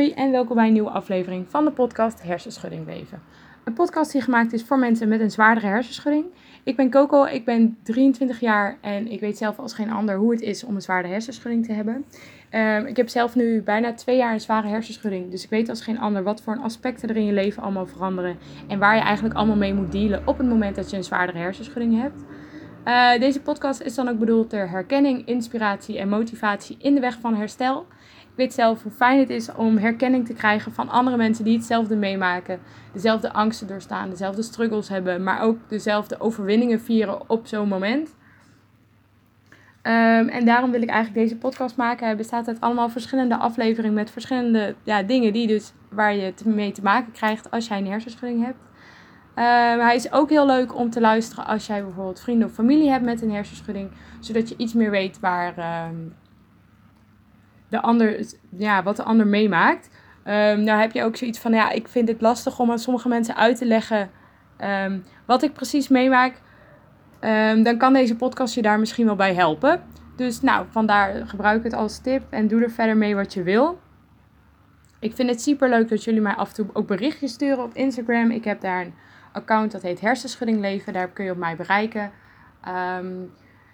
Hoi en welkom bij een nieuwe aflevering van de podcast Hersenschudding Leven. Een podcast die gemaakt is voor mensen met een zwaardere hersenschudding. Ik ben Coco, ik ben 23 jaar en ik weet zelf als geen ander hoe het is om een zware hersenschudding te hebben. Ehm, ik heb zelf nu bijna twee jaar een zware hersenschudding, dus ik weet als geen ander wat voor aspecten er in je leven allemaal veranderen en waar je eigenlijk allemaal mee moet dealen op het moment dat je een zwaardere hersenschudding hebt. Uh, deze podcast is dan ook bedoeld ter herkenning, inspiratie en motivatie in de weg van herstel weet zelf hoe fijn het is om herkenning te krijgen van andere mensen die hetzelfde meemaken. Dezelfde angsten doorstaan, dezelfde struggles hebben, maar ook dezelfde overwinningen vieren op zo'n moment. Um, en daarom wil ik eigenlijk deze podcast maken. Hij bestaat uit allemaal verschillende afleveringen met verschillende ja, dingen die dus, waar je mee te maken krijgt als jij een hersenschudding hebt. Um, hij is ook heel leuk om te luisteren als jij bijvoorbeeld vrienden of familie hebt met een hersenschudding. Zodat je iets meer weet waar, um, de ander, ja, wat de ander meemaakt. Um, nou heb je ook zoiets van, ja, ik vind het lastig om aan sommige mensen uit te leggen ehm, wat ik precies meemaak. Um, dan kan deze podcast je daar misschien wel bij helpen. Dus nou, vandaar gebruik het als tip en doe er verder mee wat je wil. Ik vind het super leuk dat jullie mij af en toe ook berichtjes sturen op Instagram. Ik heb daar een account dat heet Hersenschudding Leven. Daar kun je op mij bereiken.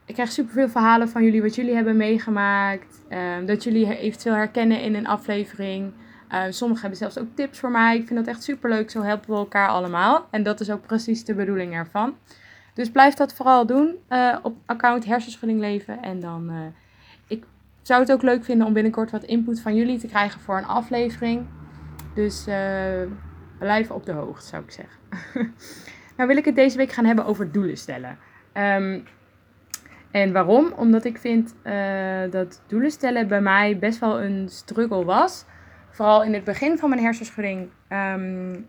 Ik krijg superveel verhalen van jullie, wat jullie hebben meegemaakt. Ehm, dat jullie eventueel herkennen in een aflevering. Uh, sommigen hebben zelfs ook tips voor mij. Ik vind dat echt superleuk. Zo helpen we elkaar allemaal. En dat is ook precies de bedoeling ervan. Dus blijf dat vooral doen uh, op account Hersenschudding Leven. En dan, uh, ik zou het ook leuk vinden om binnenkort wat input van jullie te krijgen voor een aflevering. Dus blijf op de hoogte, zou ik zeggen. nou wil ik het deze week gaan hebben over doelen stellen. Um, en waarom? Omdat ik vind uh, dat doelen stellen bij mij best wel een struggle was. Vooral in het begin van mijn hersenschudding um,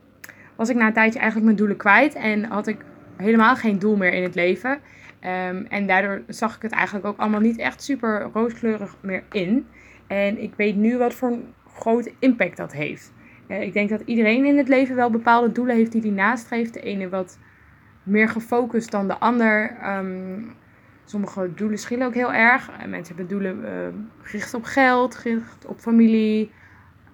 was ik na een tijdje eigenlijk mijn doelen kwijt. En had ik helemaal geen doel meer in het leven. Um, en daardoor zag ik het eigenlijk ook allemaal niet echt super rooskleurig meer in. En ik weet nu wat voor een grote impact dat heeft. Uh, ik denk dat iedereen in het leven wel bepaalde doelen heeft die hij nastreeft. De ene wat meer gefocust dan de ander. Um, Sommige doelen schillen ook heel erg. En mensen hebben doelen uh, gericht op geld, gericht op familie,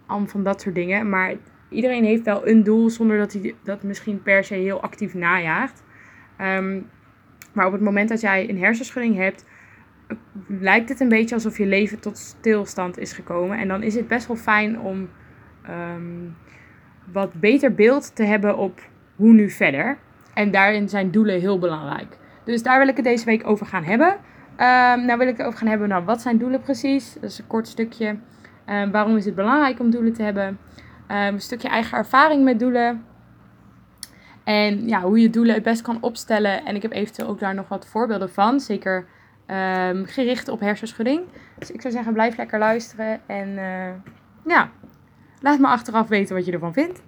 allemaal van dat soort dingen. Maar iedereen heeft wel een doel zonder dat hij dat misschien per se heel actief najaagt. Um, maar op het moment dat jij een hersenschudding hebt, lijkt het een beetje alsof je leven tot stilstand is gekomen. En dan is het best wel fijn om um, wat beter beeld te hebben op hoe nu verder. En daarin zijn doelen heel belangrijk. Dus daar wil ik het deze week over gaan hebben. Um, nou wil ik het over gaan hebben, nou wat zijn doelen precies? Dat is een kort stukje. Um, waarom is het belangrijk om doelen te hebben? Um, een stukje eigen ervaring met doelen. En ja, hoe je doelen het best kan opstellen. En ik heb eventueel ook daar nog wat voorbeelden van. Zeker gericht op hersenschudding. Dus ik zou zeggen, blijf lekker luisteren. En uh, ja, laat me achteraf weten wat je ervan vindt.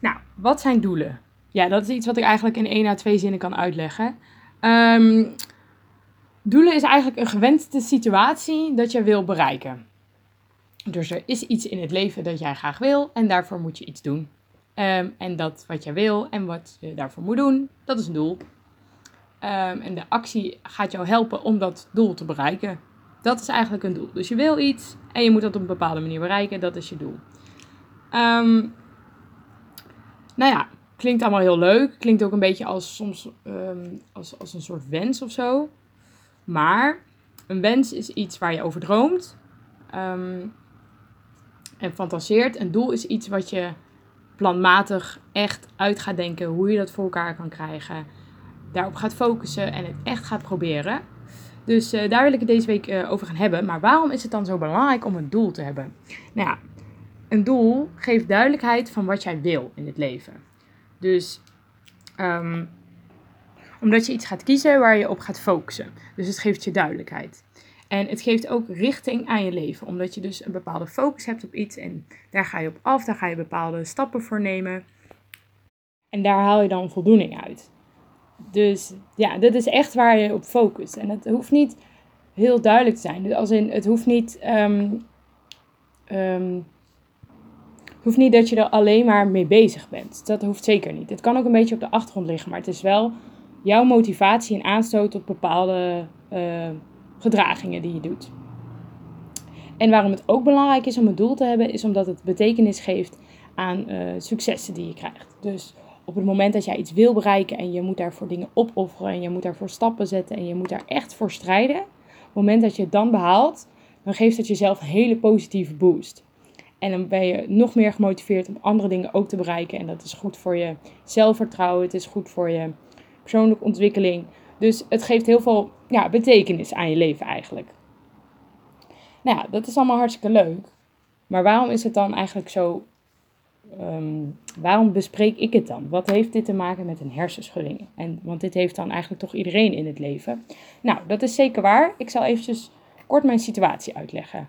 Nou, wat zijn doelen? Ja, dat is iets wat ik eigenlijk in één à twee zinnen kan uitleggen. Um, doelen is eigenlijk een gewenste situatie dat je wil bereiken. Dus er is iets in het leven dat jij graag wil en daarvoor moet je iets doen. Um, en dat wat jij wil en wat je daarvoor moet doen, dat is een doel. Um, en de actie gaat jou helpen om dat doel te bereiken. Dat is eigenlijk een doel. Dus je wil iets en je moet dat op een bepaalde manier bereiken, dat is je doel. Nou ja, Klinkt allemaal heel leuk. Klinkt ook een beetje als soms ehm, als, als een soort wens of zo. Maar een wens is iets waar je over droomt. Ehm, en fantaseert. Een doel is iets wat je planmatig echt uit gaat denken hoe je dat voor elkaar kan krijgen. Daarop gaat focussen en het echt gaat proberen. Dus uh, daar wil ik het deze week uh, over gaan hebben. Maar waarom is het dan zo belangrijk om een doel te hebben? Nou ja, een doel geeft duidelijkheid van wat jij wil in het leven. Dus um, omdat je iets gaat kiezen waar je op gaat focussen. Dus het geeft je duidelijkheid. En het geeft ook richting aan je leven, omdat je dus een bepaalde focus hebt op iets en daar ga je op af, daar ga je bepaalde stappen voor nemen. En daar haal je dan voldoening uit. Dus ja, dat is echt waar je op focust. En het hoeft niet heel duidelijk te zijn. Dus als in, het hoeft niet um, um, hoeft niet dat je er alleen maar mee bezig bent. Dat hoeft zeker niet. Het kan ook een beetje op de achtergrond liggen, maar het is wel jouw motivatie en aanstoot tot bepaalde uh, gedragingen die je doet. En waarom het ook belangrijk is om een doel te hebben, is omdat het betekenis geeft aan uh, successen die je krijgt. Dus op het moment dat jij iets wil bereiken en je moet daarvoor dingen opofferen en je moet daarvoor stappen zetten en je moet daar echt voor strijden, op het moment dat je het dan behaalt, dan geeft het jezelf een hele positieve boost. En dan ben je nog meer gemotiveerd om andere dingen ook te bereiken. En dat is goed voor je zelfvertrouwen, het is goed voor je persoonlijke ontwikkeling. Dus het geeft heel veel ja, betekenis aan je leven eigenlijk. Nou ja, dat is allemaal hartstikke leuk. Maar waarom is het dan eigenlijk zo Ehm, waarom bespreek ik het dan? Wat heeft dit te maken met een hersenschudding? En, want dit heeft dan eigenlijk toch iedereen in het leven. Nou, dat is zeker waar. Ik zal eventjes kort mijn situatie uitleggen.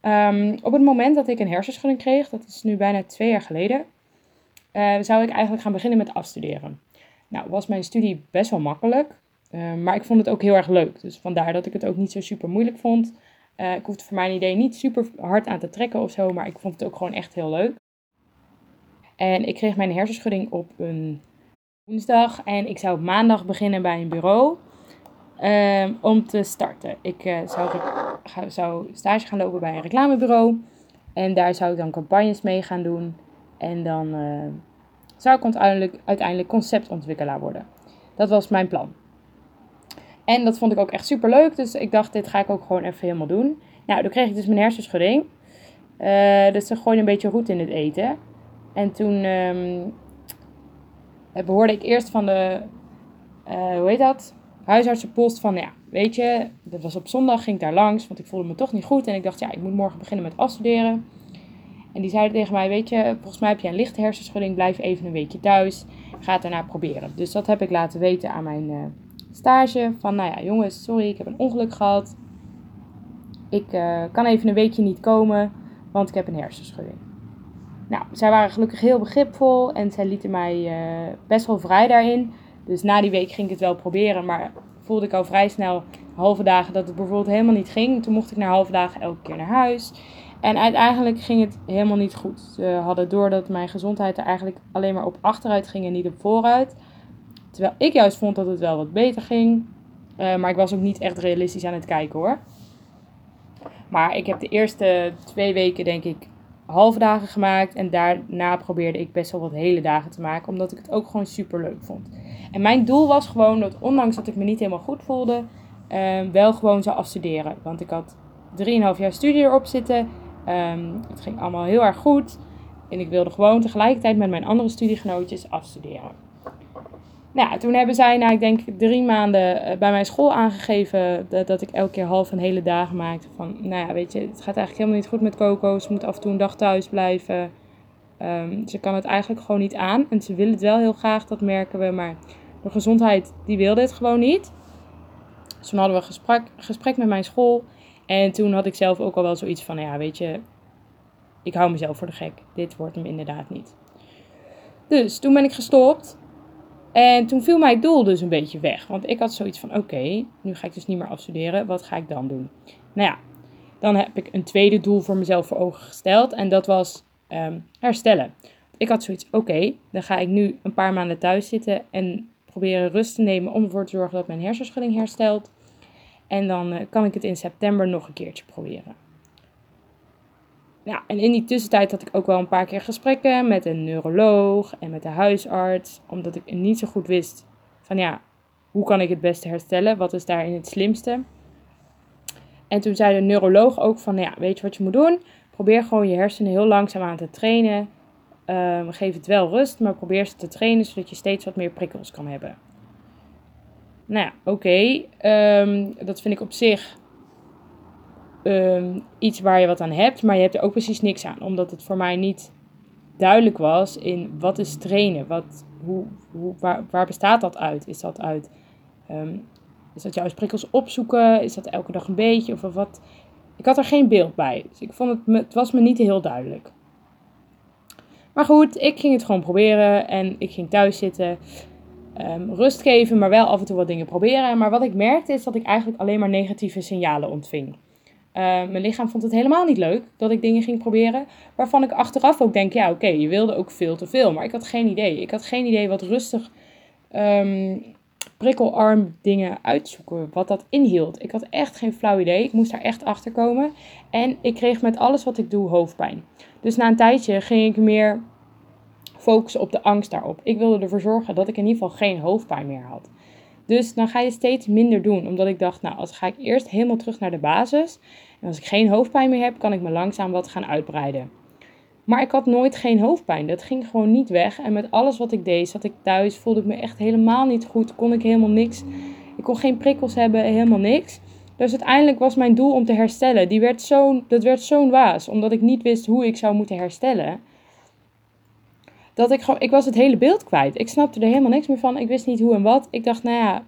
Ehm, op het moment dat ik een hersenschudding kreeg, dat is nu bijna twee jaar geleden, uh, zou ik eigenlijk gaan beginnen met afstuderen. Nou, was mijn studie best wel makkelijk, uh, maar ik vond het ook heel erg leuk. Dus vandaar dat ik het ook niet zo super moeilijk vond. Uh, ik hoefde voor mijn idee niet super hard aan te trekken of zo, maar ik vond het ook gewoon echt heel leuk. En ik kreeg mijn hersenschudding op een woensdag. En ik zou maandag beginnen bij een bureau um, om te starten. Ik uh, zou, zou stage gaan lopen bij een reclamebureau. En daar zou ik dan campagnes mee gaan doen. En dan uh, zou ik uiteindelijk, uiteindelijk conceptontwikkelaar worden. Dat was mijn plan. En dat vond ik ook echt super leuk. Dus ik dacht, dit ga ik ook gewoon even helemaal doen. Nou, toen kreeg ik dus mijn hersenschudding. Uh, dus ze gooide een beetje roet in het eten. En toen um, behoorde ik eerst van de, uh, hoe heet dat? Huisartsenpost van, ja, weet je, dat was op zondag, ging ik daar langs, want ik voelde me toch niet goed. En ik dacht, ja, ik moet morgen beginnen met afstuderen. En die zeiden tegen mij, weet je, volgens mij heb je een lichte hersenschudding, blijf even een weekje thuis. Ga het daarna proberen. Dus dat heb ik laten weten aan mijn uh, stage. Van, nou ja, jongens, sorry, ik heb een ongeluk gehad. Ik uh, kan even een weekje niet komen, want ik heb een hersenschudding. Nou, zij waren gelukkig heel begripvol en zij lieten mij uh, best wel vrij daarin. Dus na die week ging ik het wel proberen, maar voelde ik al vrij snel halve dagen dat het bijvoorbeeld helemaal niet ging. Toen mocht ik na halve dagen elke keer naar huis. En uiteindelijk ging het helemaal niet goed. Ze hadden door dat mijn gezondheid er eigenlijk alleen maar op achteruit ging en niet op vooruit. Terwijl ik juist vond dat het wel wat beter ging. Uh, maar ik was ook niet echt realistisch aan het kijken hoor. Maar ik heb de eerste twee weken denk ik halve dagen gemaakt. En daarna probeerde ik best wel wat hele dagen te maken. Omdat ik het ook gewoon super leuk vond. En mijn doel was gewoon dat, ondanks dat ik me niet helemaal goed voelde, um, wel gewoon zou afstuderen. Want ik had 3,5 jaar studie erop zitten. Um, het ging allemaal heel erg goed. En ik wilde gewoon tegelijkertijd met mijn andere studiegenootjes afstuderen. Nou, toen hebben zij, nou, ik denk drie maanden eh, bij mijn school aangegeven dat, ik elke keer half een hele dag maakte. Van, nou ja, weet je, het gaat eigenlijk helemaal niet goed met Coco. Ze moet af en toe een dag thuis blijven. Um, ze kan het eigenlijk gewoon niet aan. En ze wil het wel heel graag, dat merken we. Maar de gezondheid, die wilde het gewoon niet. Dus toen hadden we een gesprek, gesprek met mijn school. En toen had ik zelf ook al wel zoiets van, ja, weet je, ik hou mezelf voor de gek. Dit wordt hem inderdaad niet. Dus toen ben ik gestopt. En toen viel mijn doel dus een beetje weg. Want ik had zoiets van: oké, nu ga ik dus niet meer afstuderen. Wat ga ik dan doen? Nou ja, dan heb ik een tweede doel voor mezelf voor ogen gesteld. En dat was um, herstellen. Ik had zoiets: oké, dan ga ik nu een paar maanden thuis zitten en proberen rust te nemen om ervoor te zorgen dat mijn hersenschudding herstelt. En dan uh, kan ik het in september nog een keertje proberen. Ja, en in die tussentijd had ik ook wel een paar keer gesprekken met een neuroloog en met de huisarts, omdat ik niet zo goed wist van ja, hoe kan ik het beste herstellen? Wat is daarin het slimste? En toen zei de neuroloog ook van ja, weet je wat je moet doen? Probeer gewoon je hersenen heel langzaam aan te trainen. Um, geef het wel rust, maar probeer ze te trainen zodat je steeds wat meer prikkels kan hebben. Nou ja, oké. Ehm, dat vind ik op zich um, iets waar je wat aan hebt, maar je hebt er ook precies niks aan. Omdat het voor mij niet duidelijk was in wat is trainen? Wat, hoe, waar, waar bestaat dat uit? Is dat uit... Um, is dat juist prikkels opzoeken? Is dat elke dag een beetje? Of wat? Ik had er geen beeld bij. Dus ik vond het, het was me niet heel duidelijk. Maar goed, ik ging het gewoon proberen. En ik ging thuis zitten. Um, rust geven, maar wel af en toe wat dingen proberen. Maar wat ik merkte is dat ik eigenlijk alleen maar negatieve signalen ontving. Uh, mijn lichaam vond het helemaal niet leuk dat ik dingen ging proberen. Waarvan ik achteraf ook denk, ja oké, je wilde ook veel te veel. Maar ik had geen idee. Ik had geen idee wat rustig um, prikkelarm dingen uitzoeken. Wat dat inhield. Ik had echt geen flauw idee. Ik moest daar echt achter komen. En ik kreeg met alles wat ik doe hoofdpijn. Dus na een tijdje ging ik meer focussen op de angst daarop. Ik wilde ervoor zorgen dat ik in ieder geval geen hoofdpijn meer had. Dus dan ga je steeds minder doen. Omdat ik dacht, nou, als ga ik eerst helemaal terug naar de basis. En als ik geen hoofdpijn meer heb, kan ik me langzaam wat gaan uitbreiden. Maar ik had nooit geen hoofdpijn. Dat ging gewoon niet weg. En met alles wat ik deed, zat ik thuis, voelde ik me echt helemaal niet goed. Kon ik helemaal niks. Ik kon geen prikkels hebben, helemaal niks. Dus uiteindelijk was mijn doel om te herstellen. Die werd zo, dat werd zo'n waas, omdat ik niet wist hoe ik zou moeten herstellen. Dat ik gewoon, ik was het hele beeld kwijt. Ik snapte er helemaal niks meer van. Ik wist niet hoe en wat. Ik dacht, nou ja,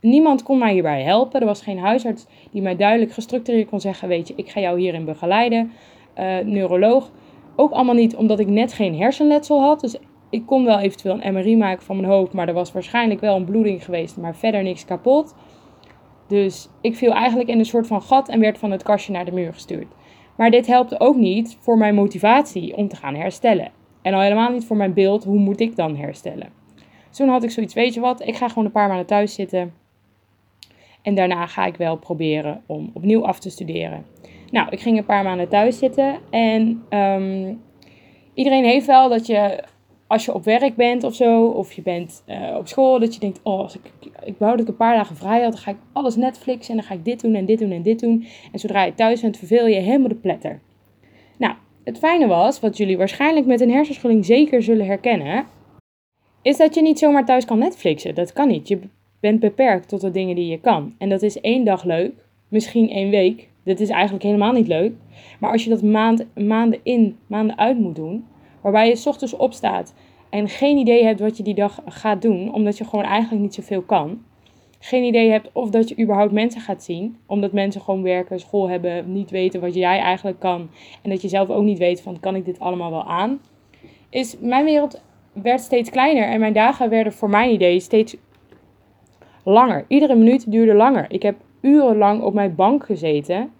niemand kon mij hierbij helpen. Er was geen huisarts die mij duidelijk gestructureerd kon zeggen: Weet je, ik ga jou hierin begeleiden. Uh, neuroloog. Ook allemaal niet omdat ik net geen hersenletsel had. Dus ik kon wel eventueel een MRI maken van mijn hoofd. Maar er was waarschijnlijk wel een bloeding geweest. Maar verder niks kapot. Dus ik viel eigenlijk in een soort van gat en werd van het kastje naar de muur gestuurd. Maar dit helpt ook niet voor mijn motivatie om te gaan herstellen. En al helemaal niet voor mijn beeld, hoe moet ik dan herstellen? toen had ik zoiets, weet je wat, ik ga gewoon een paar maanden thuis zitten. En daarna ga ik wel proberen om opnieuw af te studeren. Nou, ik ging een paar maanden thuis zitten. En um, iedereen heeft wel dat je, als je op werk bent of zo, of je bent uh, op school, dat je denkt: Oh, als ik, ik wou dat ik een paar dagen vrij had, dan ga ik alles Netflixen en dan ga ik dit doen en dit doen en dit doen. En zodra je thuis bent, verveel je helemaal de pletter. Het fijne was, wat jullie waarschijnlijk met een hersenschudding zeker zullen herkennen, is dat je niet zomaar thuis kan Netflixen. Dat kan niet. Je bent beperkt tot de dingen die je kan. En dat is één dag leuk, misschien één week. Dat is eigenlijk helemaal niet leuk. Maar als je dat maand, maanden in, maanden uit moet doen, waarbij je s ochtends opstaat en geen idee hebt wat je die dag gaat doen, omdat je gewoon eigenlijk niet zoveel kan. Geen idee hebt of dat je überhaupt mensen gaat zien, omdat mensen gewoon werken, school hebben, niet weten wat jij eigenlijk kan. En dat je zelf ook niet weet van kan ik dit allemaal wel aan. Is mijn wereld werd steeds kleiner en mijn dagen werden voor mijn idee steeds langer. Iedere minuut duurde langer. Ik heb urenlang op mijn bank gezeten,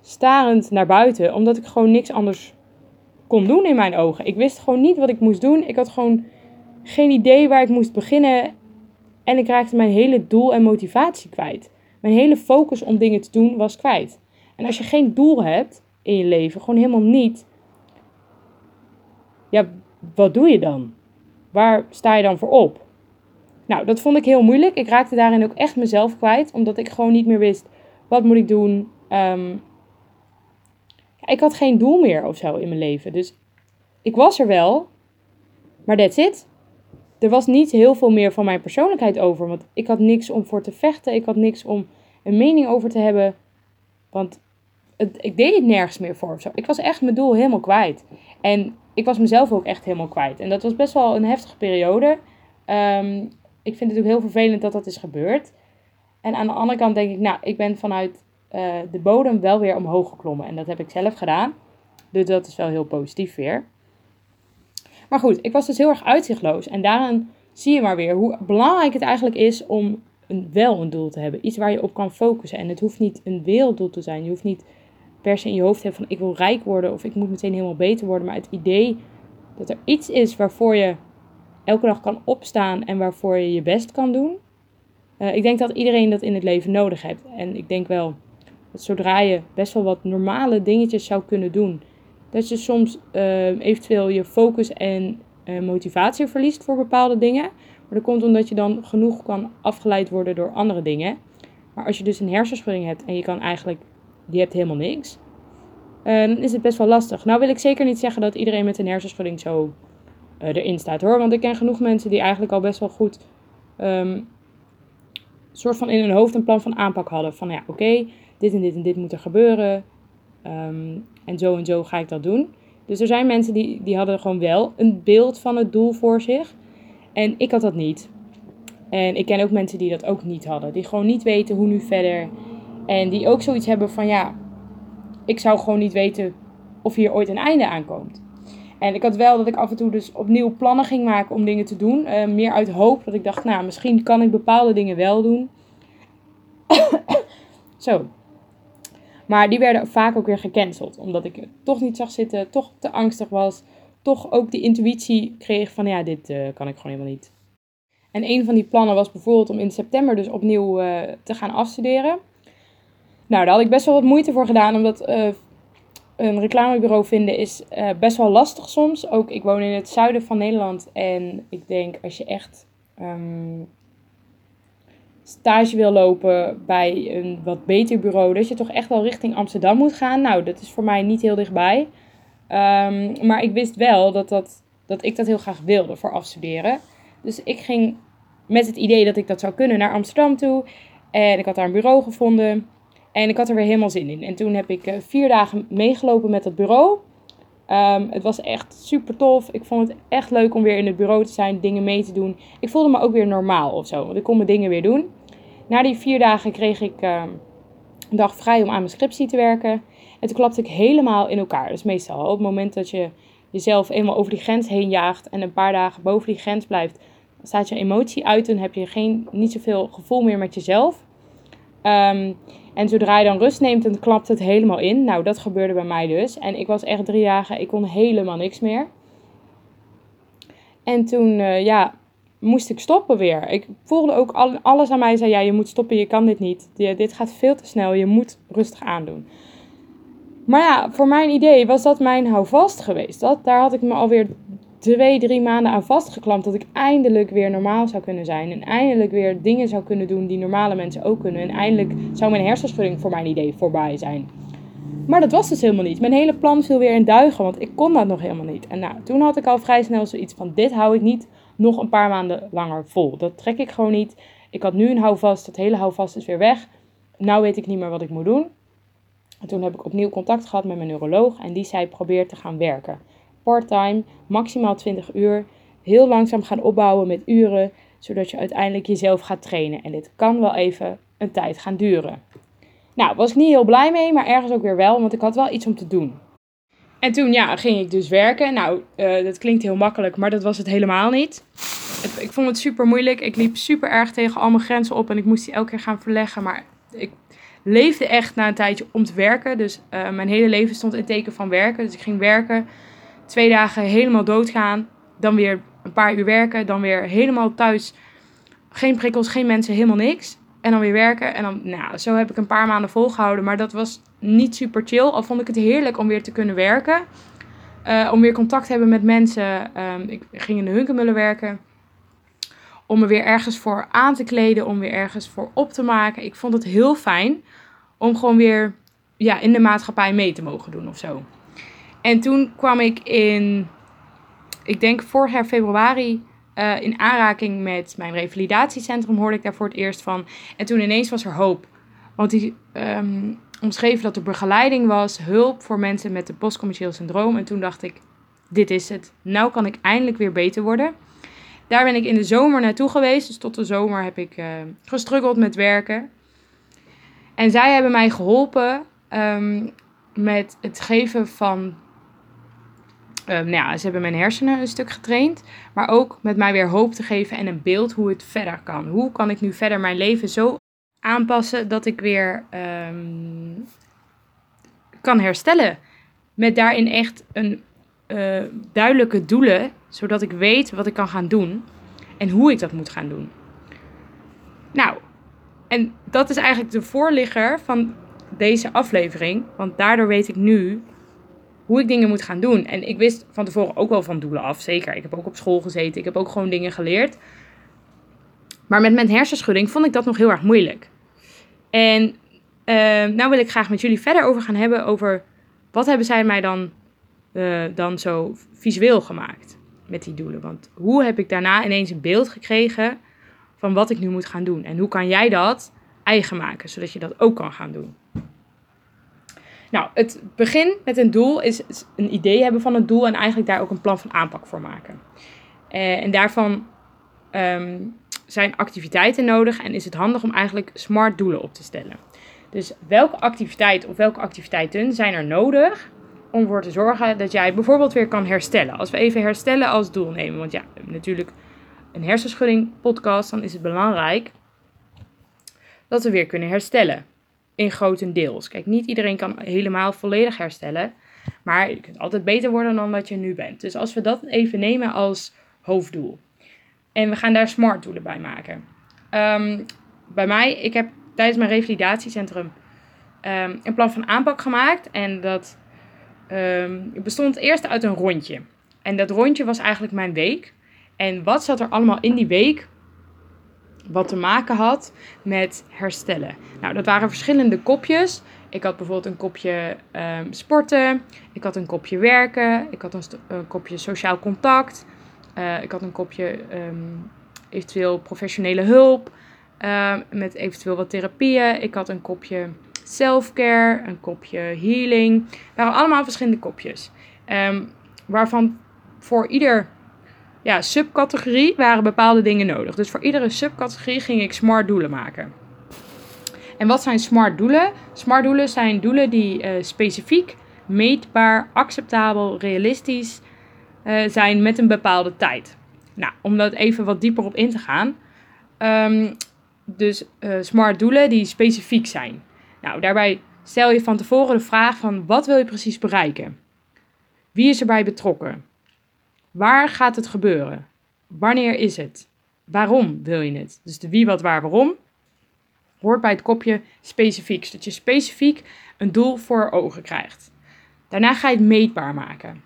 starend naar buiten, omdat ik gewoon niks anders kon doen in mijn ogen. Ik wist gewoon niet wat ik moest doen. Ik had gewoon geen idee waar ik moest beginnen. En ik raakte mijn hele doel en motivatie kwijt. Mijn hele focus om dingen te doen was kwijt. En als je geen doel hebt in je leven, gewoon helemaal niet, ja, wat doe je dan? Waar sta je dan voor op? Nou, dat vond ik heel moeilijk. Ik raakte daarin ook echt mezelf kwijt, omdat ik gewoon niet meer wist wat moet ik doen. Um, ik had geen doel meer of zo in mijn leven. Dus ik was er wel, maar that's it. Er was niet heel veel meer van mijn persoonlijkheid over, want ik had niks om voor te vechten. Ik had niks om een mening over te hebben, want ik deed het nergens meer voor. Ik was echt mijn doel helemaal kwijt. En ik was mezelf ook echt helemaal kwijt. En dat was best wel een heftige periode. Um, ik vind het ook heel vervelend dat dat is gebeurd. En aan de andere kant denk ik, nou, ik ben vanuit uh, de bodem wel weer omhoog geklommen. En dat heb ik zelf gedaan. Dus dat is wel heel positief weer. Maar goed, ik was dus heel erg uitzichtloos. En daarin zie je maar weer hoe belangrijk het eigenlijk is om een, wel een doel te hebben. Iets waar je op kan focussen. En het hoeft niet een werelddoel te zijn. Je hoeft niet per se in je hoofd te hebben van ik wil rijk worden of ik moet meteen helemaal beter worden. Maar het idee dat er iets is waarvoor je elke dag kan opstaan en waarvoor je je best kan doen. Uh, ik denk dat iedereen dat in het leven nodig heeft. En ik denk wel dat zodra je best wel wat normale dingetjes zou kunnen doen, dat je soms uh, eventueel je focus en uh, motivatie verliest voor bepaalde dingen. Maar dat komt omdat je dan genoeg kan afgeleid worden door andere dingen. Maar als je dus een hersenschudding hebt en je kan eigenlijk, die hebt helemaal niks, dan is het best wel lastig. Nou wil ik zeker niet zeggen dat iedereen met een hersenschudding zo uh, erin staat hoor. Want ik ken genoeg mensen die eigenlijk al best wel goed um, soort van in hun hoofd een plan van aanpak hadden. Van ja, oké, dit en dit en dit moet er gebeuren. Um, en zo en zo ga ik dat doen. Dus er zijn mensen die, die hadden gewoon wel een beeld van het doel voor zich. En ik had dat niet. En ik ken ook mensen die dat ook niet hadden. Die gewoon niet weten hoe nu verder. En die ook zoiets hebben van ja, ik zou gewoon niet weten of hier ooit een einde aankomt. En ik had wel dat ik af en toe dus opnieuw plannen ging maken om dingen te doen. Uh, meer uit hoop dat ik dacht, nou, misschien kan ik bepaalde dingen wel doen. Zo. Maar die werden vaak ook weer gecanceld. Omdat ik het toch niet zag zitten, toch te angstig was. Toch ook die intuïtie kreeg van, ja, dit uh, kan ik gewoon helemaal niet. En een van die plannen was bijvoorbeeld om in september dus opnieuw uh, te gaan afstuderen. Nou, daar had ik best wel wat moeite voor gedaan, omdat uh, een reclamebureau vinden is best wel lastig soms. Ook ik woon in het zuiden van Nederland en ik denk als je echt um, stage wil lopen bij een wat beter bureau, dat je toch echt wel richting Amsterdam moet gaan. Nou, dat is voor mij niet heel dichtbij. Um, maar ik wist wel dat, dat, dat ik dat heel graag wilde voor afstuderen. Dus ik ging met het idee dat ik dat zou kunnen naar Amsterdam toe. En ik had daar een bureau gevonden. En ik had er weer helemaal zin in. En toen heb ik uh, vier dagen meegelopen met dat bureau. Um, het was echt super tof. Ik vond het echt leuk om weer in het bureau te zijn, dingen mee te doen. Ik voelde me ook weer normaal of zo, want ik kon mijn dingen weer doen. Na die vier dagen kreeg ik uh, een dag vrij om aan mijn scriptie te werken. En toen klapte ik helemaal in elkaar. Dus meestal op het moment dat je jezelf eenmaal over die grens heen jaagt en een paar dagen boven die grens blijft, staat je emotie uit en heb je geen, niet zoveel gevoel meer met jezelf. Um, en zodra je dan rust neemt, dan klapt het helemaal in. Nou, dat gebeurde bij mij dus. En ik was echt drie dagen, ik kon helemaal niks meer. En toen, uh, ja, moest ik stoppen weer. Ik voelde ook al, alles aan mij zei, ja, je moet stoppen, je kan dit niet. dit gaat veel te snel, je moet rustig aandoen. Maar ja, voor mijn idee was dat mijn houvast geweest. Dat, daar had ik me alweer twee, drie maanden aan vastgeklampt. Dat ik eindelijk weer normaal zou kunnen zijn. En eindelijk weer dingen zou kunnen doen die normale mensen ook kunnen. En eindelijk zou mijn hersenschudding voor mijn idee voorbij zijn. Maar dat was dus helemaal niet. Mijn hele plan viel weer in duigen, want ik kon dat nog helemaal niet. En nou, toen had ik al vrij snel zoiets van: dit hou ik niet nog een paar maanden langer vol. Dat trek ik gewoon niet. Ik had nu een houvast, dat hele houvast is weer weg. Nou weet ik niet meer wat ik moet doen. En toen heb ik opnieuw contact gehad met mijn neuroloog en die zei: probeer te gaan werken part-time, maximaal 20 uur. Heel langzaam gaan opbouwen met uren, zodat je uiteindelijk jezelf gaat trainen. En dit kan wel even een tijd gaan duren. Nou, was ik niet heel blij mee, maar ergens ook weer wel, want ik had wel iets om te doen. En toen ja, ging ik dus werken. Nou, uh, dat klinkt heel makkelijk, maar dat was het helemaal niet. ik vond het super moeilijk. Ik liep super erg tegen al mijn grenzen op en ik moest die elke keer gaan verleggen. Maar ik leefde echt na een tijdje om te werken. Dus uh, mijn hele leven stond in teken van werken. Dus ik ging werken twee dagen helemaal doodgaan. Dan weer een paar uur werken. Dan weer helemaal thuis. Geen prikkels, geen mensen, helemaal niks. En dan weer werken. En dan, nou, zo heb ik een paar maanden volgehouden. Maar dat was niet super chill. Al vond ik het heerlijk om weer te kunnen werken. Uh, om weer contact te hebben met mensen. Um, ik ging in de Hunkemullen werken. Om me weer ergens voor aan te kleden. Om weer ergens voor op te maken. Ik vond het heel fijn om gewoon weer ja, in de maatschappij mee te mogen doen of zo. En toen kwam ik in, ik denk vorig jaar februari, uh, in aanraking met mijn revalidatiecentrum. Hoorde ik daar voor het eerst van. En toen ineens was er hoop. Want die um, omschreven dat er begeleiding was, hulp voor mensen met een postcommercieel syndroom. En toen dacht ik, dit is het. Nou kan ik eindelijk weer beter worden. Daar ben ik in de zomer naartoe geweest. Dus tot de zomer heb ik uh, gestruggeld met werken. En zij hebben mij geholpen um, met het geven van nou ja, ze hebben mijn hersenen een stuk getraind. Maar ook met mij weer hoop te geven en een beeld hoe het verder kan. Hoe kan ik nu verder mijn leven zo aanpassen dat ik weer um, kan herstellen. Met daarin echt een uh, duidelijke doelen, zodat ik weet wat ik kan gaan doen en hoe ik dat moet gaan doen. Nou, en dat is eigenlijk de voorligger van deze aflevering, want daardoor weet ik nu hoe ik dingen moet gaan doen. En ik wist van tevoren ook wel van doelen af, zeker. Ik heb ook op school gezeten, ik heb ook gewoon dingen geleerd. Maar met mijn hersenschudding vond ik dat nog heel erg moeilijk. En uh, nou wil ik graag met jullie verder over gaan hebben over wat hebben zij mij dan, uh, dan zo visueel gemaakt met die doelen. Want hoe heb ik daarna ineens een beeld gekregen van wat ik nu moet gaan doen? En hoe kan jij dat eigen maken, zodat je dat ook kan gaan doen? Nou, het begin met een doel is een idee hebben van het doel en eigenlijk daar ook een plan van aanpak voor maken. Uh, en daarvan um, zijn activiteiten nodig en is het handig om eigenlijk smart doelen op te stellen. Dus welke activiteit of welke activiteiten zijn er nodig om ervoor te zorgen dat jij bijvoorbeeld weer kan herstellen? Als we even herstellen als doel nemen, want ja, natuurlijk een hersenschudding podcast, dan is het belangrijk dat we weer kunnen herstellen in grotendeels. Kijk, niet iedereen kan helemaal volledig herstellen. Maar je kunt altijd beter worden dan wat je nu bent. Dus als we dat even nemen als hoofddoel. En we gaan daar smart doelen bij maken. Ehm, bij mij, ik heb tijdens mijn revalidatiecentrum ehm, een plan van aanpak gemaakt. En dat ehm, bestond eerst uit een rondje. En dat rondje was eigenlijk mijn week. En wat zat er allemaal in die week wat te maken had met herstellen? Nou, dat waren verschillende kopjes. Ik had bijvoorbeeld een kopje sporten, ik had een kopje werken, ik had een, kopje sociaal contact, uh, ik had een kopje eventueel professionele hulp, uh, met eventueel wat therapieën. Ik had een kopje self-care, een kopje healing. Het waren allemaal verschillende kopjes. Waarvan voor ieder ja, subcategorie waren bepaalde dingen nodig. Dus voor iedere subcategorie ging ik smart doelen maken. En wat zijn smart doelen? Smart doelen zijn doelen die uh, specifiek, meetbaar, acceptabel, realistisch uh, zijn met een bepaalde tijd. Nou, om dat even wat dieper op in te gaan. Um, dus uh, smart doelen die specifiek zijn. Nou, daarbij stel je van tevoren de vraag van wat wil je precies bereiken? Wie is erbij betrokken? Waar gaat het gebeuren? Wanneer is het? Waarom wil je het? Dus de wie, wat, waar, waarom hoort bij het kopje specifiek. Zodat je specifiek een doel voor ogen krijgt. Daarna ga je het meetbaar maken.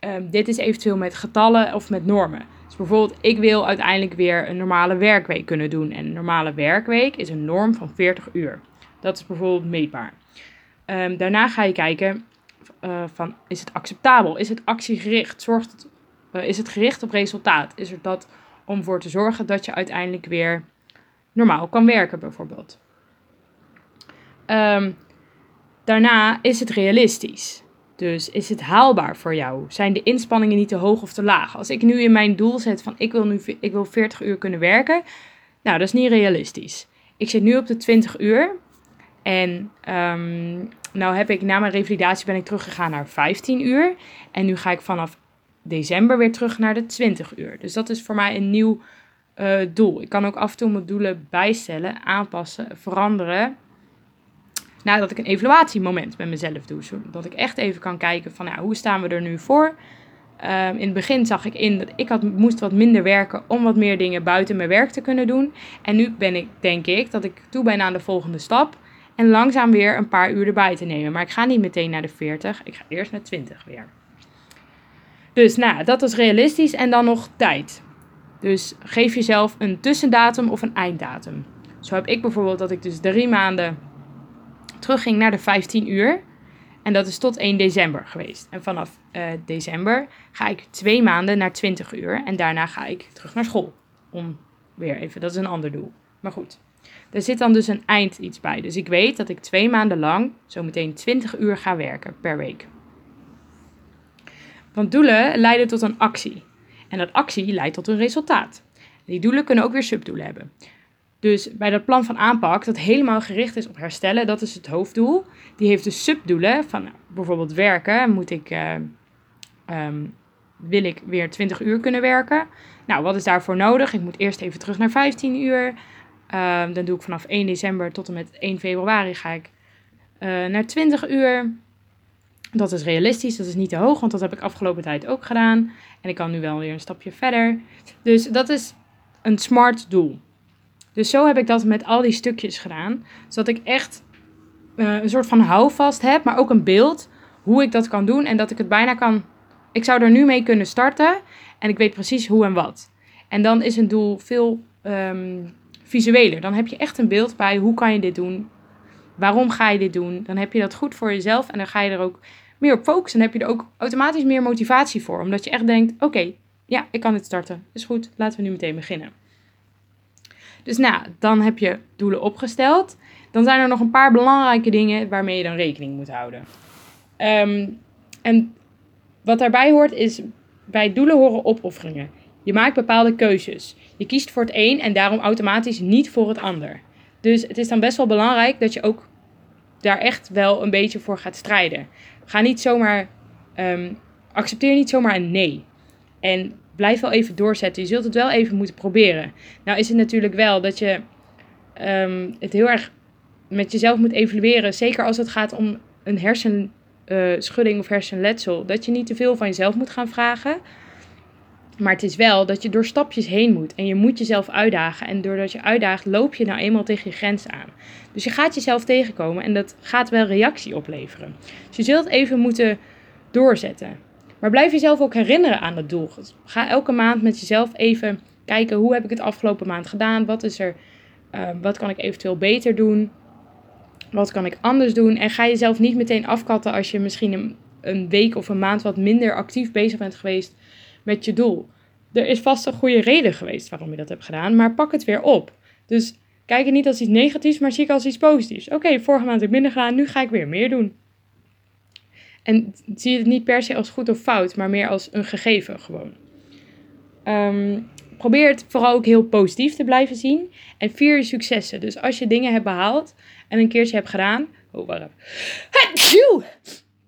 Um, dit is eventueel met getallen of met normen. Dus bijvoorbeeld, ik wil uiteindelijk weer een normale werkweek kunnen doen. En een normale werkweek is een norm van 40 uur. Dat is bijvoorbeeld meetbaar. Um, daarna ga je kijken uh, van, is het acceptabel? Is het actiegericht? Zorgt het, is het gericht op resultaat? Is er dat om voor te zorgen dat je uiteindelijk weer normaal kan werken bijvoorbeeld? Um, daarna is het realistisch. Dus is het haalbaar voor jou? Zijn de inspanningen niet te hoog of te laag? Als ik nu in mijn doel zet van ik wil nu ik wil 40 uur kunnen werken, nou dat is niet realistisch. Ik zit nu op de 20 uur en um, nou heb ik na mijn revalidatie ben ik teruggegaan naar 15 uur en nu ga ik vanaf december weer terug naar de 20 uur. Dus dat is voor mij een nieuw uh, doel. Ik kan ook af en toe mijn doelen bijstellen, aanpassen, veranderen nadat ik een evaluatiemoment met mezelf doe. Zodat ik echt even kan kijken van nou, hoe staan we er nu voor. Um, in het begin zag ik in dat ik had, moest wat minder werken om wat meer dingen buiten mijn werk te kunnen doen. En nu ben ik, denk ik, dat ik toe ben aan de volgende stap. En langzaam weer een paar uur erbij te nemen. Maar ik ga niet meteen naar de 40. Ik ga eerst naar 20 weer. Dus nou, dat is realistisch. En dan nog tijd. Dus geef jezelf een tussendatum of een einddatum. Zo heb ik bijvoorbeeld dat ik dus drie maanden terugging naar de 15 uur. En dat is tot 1 december geweest. En vanaf uh, december ga ik twee maanden naar 20 uur. En daarna ga ik terug naar school. Om weer even, dat is een ander doel. Maar goed, er zit dan dus een eind iets bij. Dus ik weet dat ik twee maanden lang zometeen 20 uur ga werken per week. Want doelen leiden tot een actie. En dat actie leidt tot een resultaat. Die doelen kunnen ook weer subdoelen hebben. Dus bij dat plan van aanpak, dat helemaal gericht is op herstellen, dat is het hoofddoel. Die heeft dus subdoelen van bijvoorbeeld werken. Moet ik, uh, um, wil ik weer 20 uur kunnen werken? Nou, wat is daarvoor nodig? Ik moet eerst even terug naar 15 uur. Uh, dan doe ik vanaf 1 december tot en met 1 februari ga ik uh, naar 20 uur. Dat is realistisch, dat is niet te hoog, want dat heb ik afgelopen tijd ook gedaan. En ik kan nu wel weer een stapje verder. Dus dat is een smart doel. Dus zo heb ik dat met al die stukjes gedaan. Zodat ik echt uh, een soort van houvast heb, maar ook een beeld hoe ik dat kan doen. En dat ik het bijna kan. Ik zou er nu mee kunnen starten. En ik weet precies hoe en wat. En dan is een doel veel um, visueler. Dan heb je echt een beeld bij hoe kan je dit doen. Waarom ga je dit doen? Dan heb je dat goed voor jezelf. En dan ga je er ook meer op focussen. Dan heb je er ook automatisch meer motivatie voor. Omdat je echt denkt: oké, ja, ik kan dit starten. Is goed, laten we nu meteen beginnen. Dus nou, dan heb je doelen opgesteld. Dan zijn er nog een paar belangrijke dingen waarmee je dan rekening moet houden. Um, en wat daarbij hoort is, bij doelen horen opofferingen. Je maakt bepaalde keuzes. Je kiest voor het een en daarom automatisch niet voor het ander. Dus het is dan best wel belangrijk dat je ook daar echt wel een beetje voor gaat strijden. Ga niet zomaar, um, accepteer niet zomaar een nee. En blijf wel even doorzetten. Je zult het wel even moeten proberen. Nou is het natuurlijk wel dat je um, het heel erg met jezelf moet evalueren. Zeker als het gaat om een hersenschudding uh, of hersenletsel. Dat je niet te veel van jezelf moet gaan vragen. Maar het is wel dat je door stapjes heen moet. En je moet jezelf uitdagen. En doordat je uitdaagt, loop je nou eenmaal tegen je grens aan. Dus je gaat jezelf tegenkomen en dat gaat wel reactie opleveren. Dus je zult even moeten doorzetten. Maar blijf jezelf ook herinneren aan het doel. Ga elke maand met jezelf even kijken hoe heb ik het afgelopen maand gedaan. Wat is er? Uh, wat kan ik eventueel beter doen? Wat kan ik anders doen? En ga jezelf niet meteen afkatten als je misschien een week of een maand wat minder actief bezig bent geweest met je doel. Er is vast een goede reden geweest waarom je dat hebt gedaan, maar pak het weer op. Dus kijk het niet als iets negatiefs, maar zie het als iets positiefs. Oké, vorige maand heb ik minder gedaan, nu ga ik weer meer doen. En zie het niet per se als goed of fout, maar meer als een gegeven gewoon. Um, probeer het vooral ook heel positief te blijven zien. En vier je successen. Dus als je dingen hebt behaald en een keertje hebt gedaan. Oh.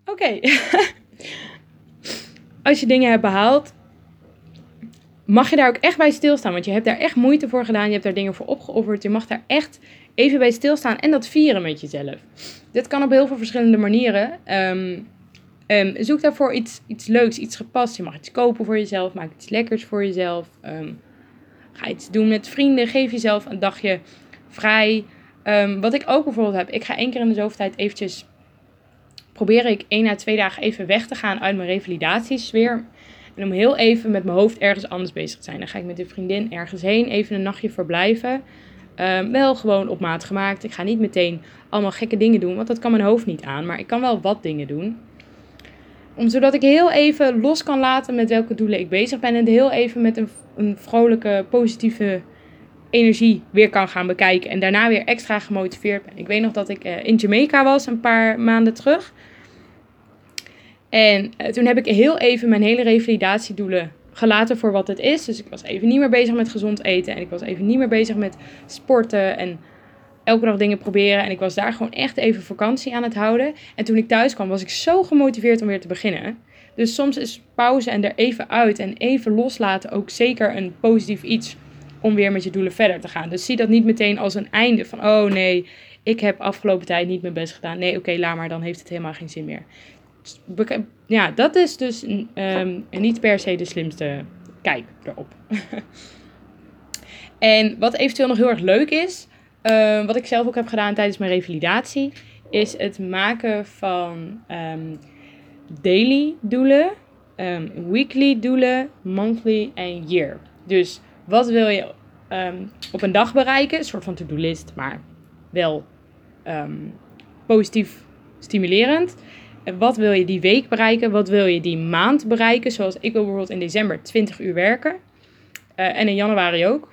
Oké. als je dingen hebt behaald, mag je daar ook echt bij stilstaan. Want je hebt daar echt moeite voor gedaan. Je hebt daar dingen voor opgeofferd. Je mag daar echt even bij stilstaan en dat vieren met jezelf. Dit kan op heel veel verschillende manieren. Um, Um, zoek daarvoor iets, iets leuks, iets gepast. Je mag iets kopen voor jezelf, maak iets lekkers voor jezelf. Um, ga iets doen met vrienden, geef jezelf een dagje vrij. Wat ik ook bijvoorbeeld heb, ik ga één keer in de zoveel tijd eventjes... Probeer ik één à twee dagen even weg te gaan uit mijn revalidatiesfeer. En om heel even met mijn hoofd ergens anders bezig te zijn. Dan ga ik met een vriendin ergens heen, even een nachtje verblijven. wel gewoon op maat gemaakt. Ik ga niet meteen allemaal gekke dingen doen, want dat kan mijn hoofd niet aan. Maar ik kan wel wat dingen doen. Om, zodat ik heel even los kan laten met welke doelen ik bezig ben. En heel even met een, een vrolijke, positieve energie weer kan gaan bekijken. En daarna weer extra gemotiveerd ben. Ik weet nog dat ik uh, in Jamaica was een paar maanden terug. En uh, toen heb ik heel even mijn hele revalidatiedoelen gelaten voor wat het is. Dus ik was even niet meer bezig met gezond eten. En ik was even niet meer bezig met sporten. En elke dag dingen proberen. En ik was daar gewoon echt even vakantie aan het houden. En toen ik thuis kwam, was ik zo gemotiveerd om weer te beginnen. Dus soms is pauze en er even uit en even loslaten ook zeker een positief iets om weer met je doelen verder te gaan. Dus zie dat niet meteen als een einde van, oh nee, ik heb afgelopen tijd niet mijn best gedaan. Nee, oké, laat maar, dan heeft het helemaal geen zin meer. Ja, dat is dus um, niet per se de slimste kijk erop. en wat eventueel nog heel erg leuk is, Ehm, wat ik zelf ook heb gedaan tijdens mijn revalidatie, is het maken van um, daily doelen, weekly doelen, monthly en year. Dus wat wil je op een dag bereiken? Een soort van to-do-list, maar wel positief stimulerend. Wat wil je die week bereiken? Wat wil je die maand bereiken? Zoals ik wil bijvoorbeeld in december 20 uur werken. Uh, en in januari ook.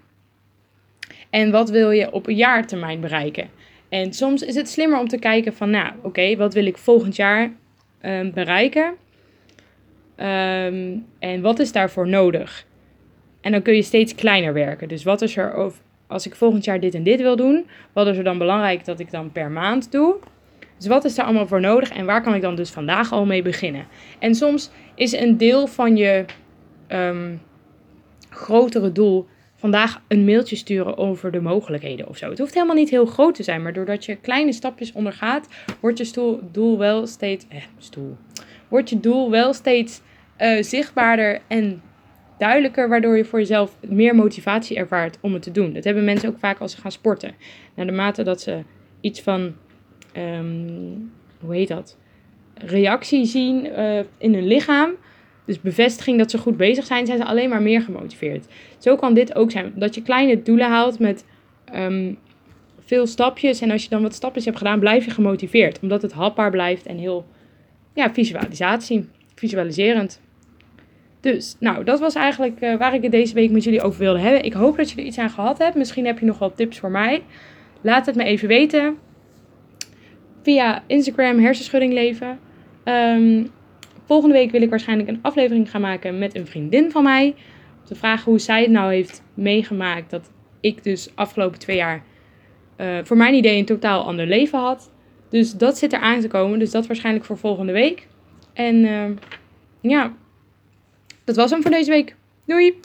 En wat wil je op een jaartermijn bereiken? En soms is het slimmer om te kijken van, nou, oké, wat wil ik volgend jaar um, bereiken? Um, en wat is daarvoor nodig? En dan kun je steeds kleiner werken. Dus wat is er, als ik volgend jaar dit en dit wil doen, wat is er dan belangrijk dat ik dan per maand doe? Dus wat is daar allemaal voor nodig en waar kan ik dan dus vandaag al mee beginnen? En soms is een deel van je um, grotere doel vandaag een mailtje sturen over de mogelijkheden of zo. Het hoeft helemaal niet heel groot te zijn, maar doordat je kleine stapjes ondergaat, wordt je doel wel steeds. Eh, stoel. Wordt je doel wel steeds uh, zichtbaarder en duidelijker, waardoor je voor jezelf meer motivatie ervaart om het te doen. Dat hebben mensen ook vaak als ze gaan sporten. Naar de mate dat ze iets van. Um, hoe heet dat? Reactie zien uh, in hun lichaam dus bevestiging dat ze goed bezig zijn, zijn ze alleen maar meer gemotiveerd. Zo kan dit ook zijn. Dat je kleine doelen haalt met ehm, veel stapjes. En als je dan wat stapjes hebt gedaan, blijf je gemotiveerd. Omdat het hapbaar blijft en heel ja, visualisatie, visualiserend. Dus, nou, dat was eigenlijk uh, waar ik het deze week met jullie over wilde hebben. Ik hoop dat je er iets aan gehad hebt. Misschien heb je nog wel tips voor mij. Laat het me even weten. Via Instagram, hersenschudding leven. Um, Volgende week wil ik waarschijnlijk een aflevering gaan maken met een vriendin van mij. Om te vragen hoe zij het nou heeft meegemaakt dat ik dus afgelopen twee jaar uh, voor mijn idee een totaal ander leven had. Dus dat zit er aan te komen. Dus dat waarschijnlijk voor volgende week. En uh, ja, dat was hem voor deze week. Doei!